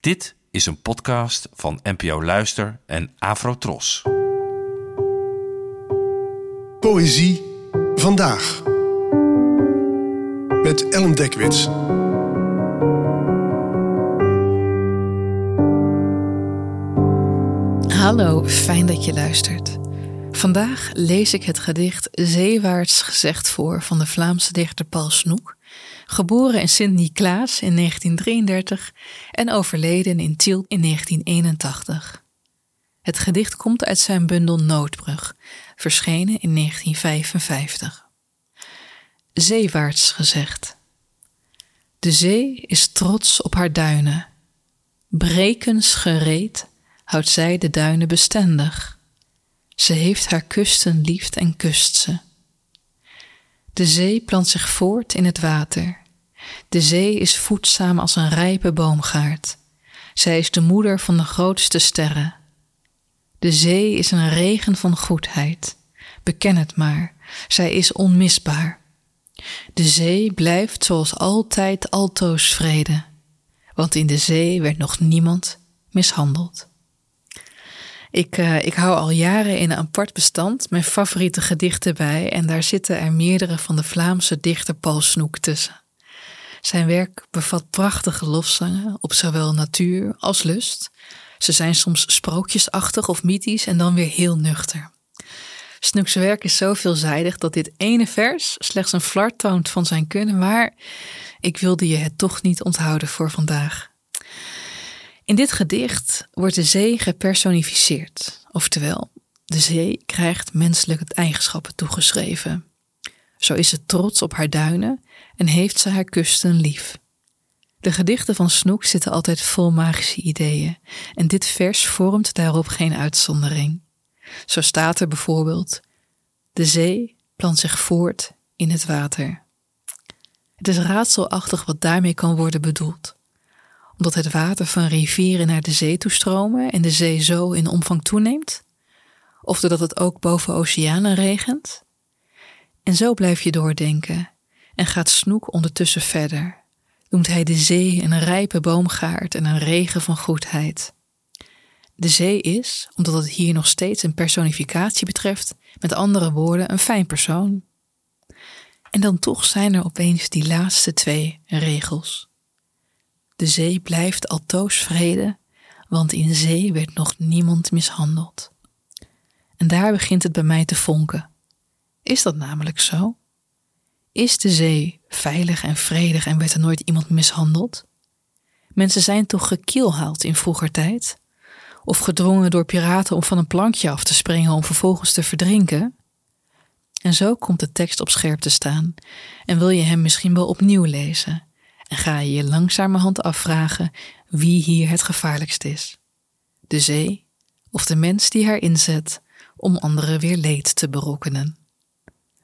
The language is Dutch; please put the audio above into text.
Dit is een podcast van NPO Luister en Afrotros. Poëzie vandaag. Met Ellen Dekwits. Hallo, fijn dat je luistert. Vandaag lees ik het gedicht Zeewaarts gezegd voor van de Vlaamse dichter Paul Snoek, geboren in Sint-Niklaas in 1933 en overleden in Tiel in 1981. Het gedicht komt uit zijn bundel Noodbrug, verschenen in 1955. Zeewaarts gezegd. De zee is trots op haar duinen. Brekens gereed houdt zij de duinen bestendig. Ze heeft haar kusten lief en kust ze. De zee plant zich voort in het water. De zee is voedzaam als een rijpe boomgaard. Zij is de moeder van de grootste sterren. De zee is een regen van goedheid. Beken het maar, zij is onmisbaar. De zee blijft zoals altijd altoos vrede, want in de zee werd nog niemand mishandeld. Ik, uh, ik hou al jaren in een apart bestand mijn favoriete gedichten bij en daar zitten er meerdere van de Vlaamse dichter Paul Snoek tussen. Zijn werk bevat prachtige lofzangen op zowel natuur als lust. Ze zijn soms sprookjesachtig of mythisch en dan weer heel nuchter. Snoek's werk is zo veelzijdig dat dit ene vers slechts een flart toont van zijn kunnen, maar ik wilde je het toch niet onthouden voor vandaag. In dit gedicht wordt de zee gepersonificeerd, oftewel, de zee krijgt menselijke eigenschappen toegeschreven. Zo is ze trots op haar duinen en heeft ze haar kusten lief. De gedichten van Snoek zitten altijd vol magische ideeën en dit vers vormt daarop geen uitzondering. Zo staat er bijvoorbeeld: De zee plant zich voort in het water. Het is raadselachtig wat daarmee kan worden bedoeld omdat het water van rivieren naar de zee toestromen en de zee zo in omvang toeneemt? Of doordat het ook boven oceanen regent? En zo blijf je doordenken en gaat Snoek ondertussen verder. Noemt hij de zee een rijpe boomgaard en een regen van goedheid. De zee is, omdat het hier nog steeds een personificatie betreft, met andere woorden een fijn persoon. En dan toch zijn er opeens die laatste twee regels. De zee blijft altoos vrede, want in zee werd nog niemand mishandeld. En daar begint het bij mij te vonken. Is dat namelijk zo? Is de zee veilig en vredig en werd er nooit iemand mishandeld? Mensen zijn toch gekielhaald in vroeger tijd? Of gedrongen door piraten om van een plankje af te springen om vervolgens te verdrinken? En zo komt de tekst op scherp te staan en wil je hem misschien wel opnieuw lezen en ga je je langzamerhand afvragen wie hier het gevaarlijkst is: de zee of de mens die haar inzet om anderen weer leed te berokkenen.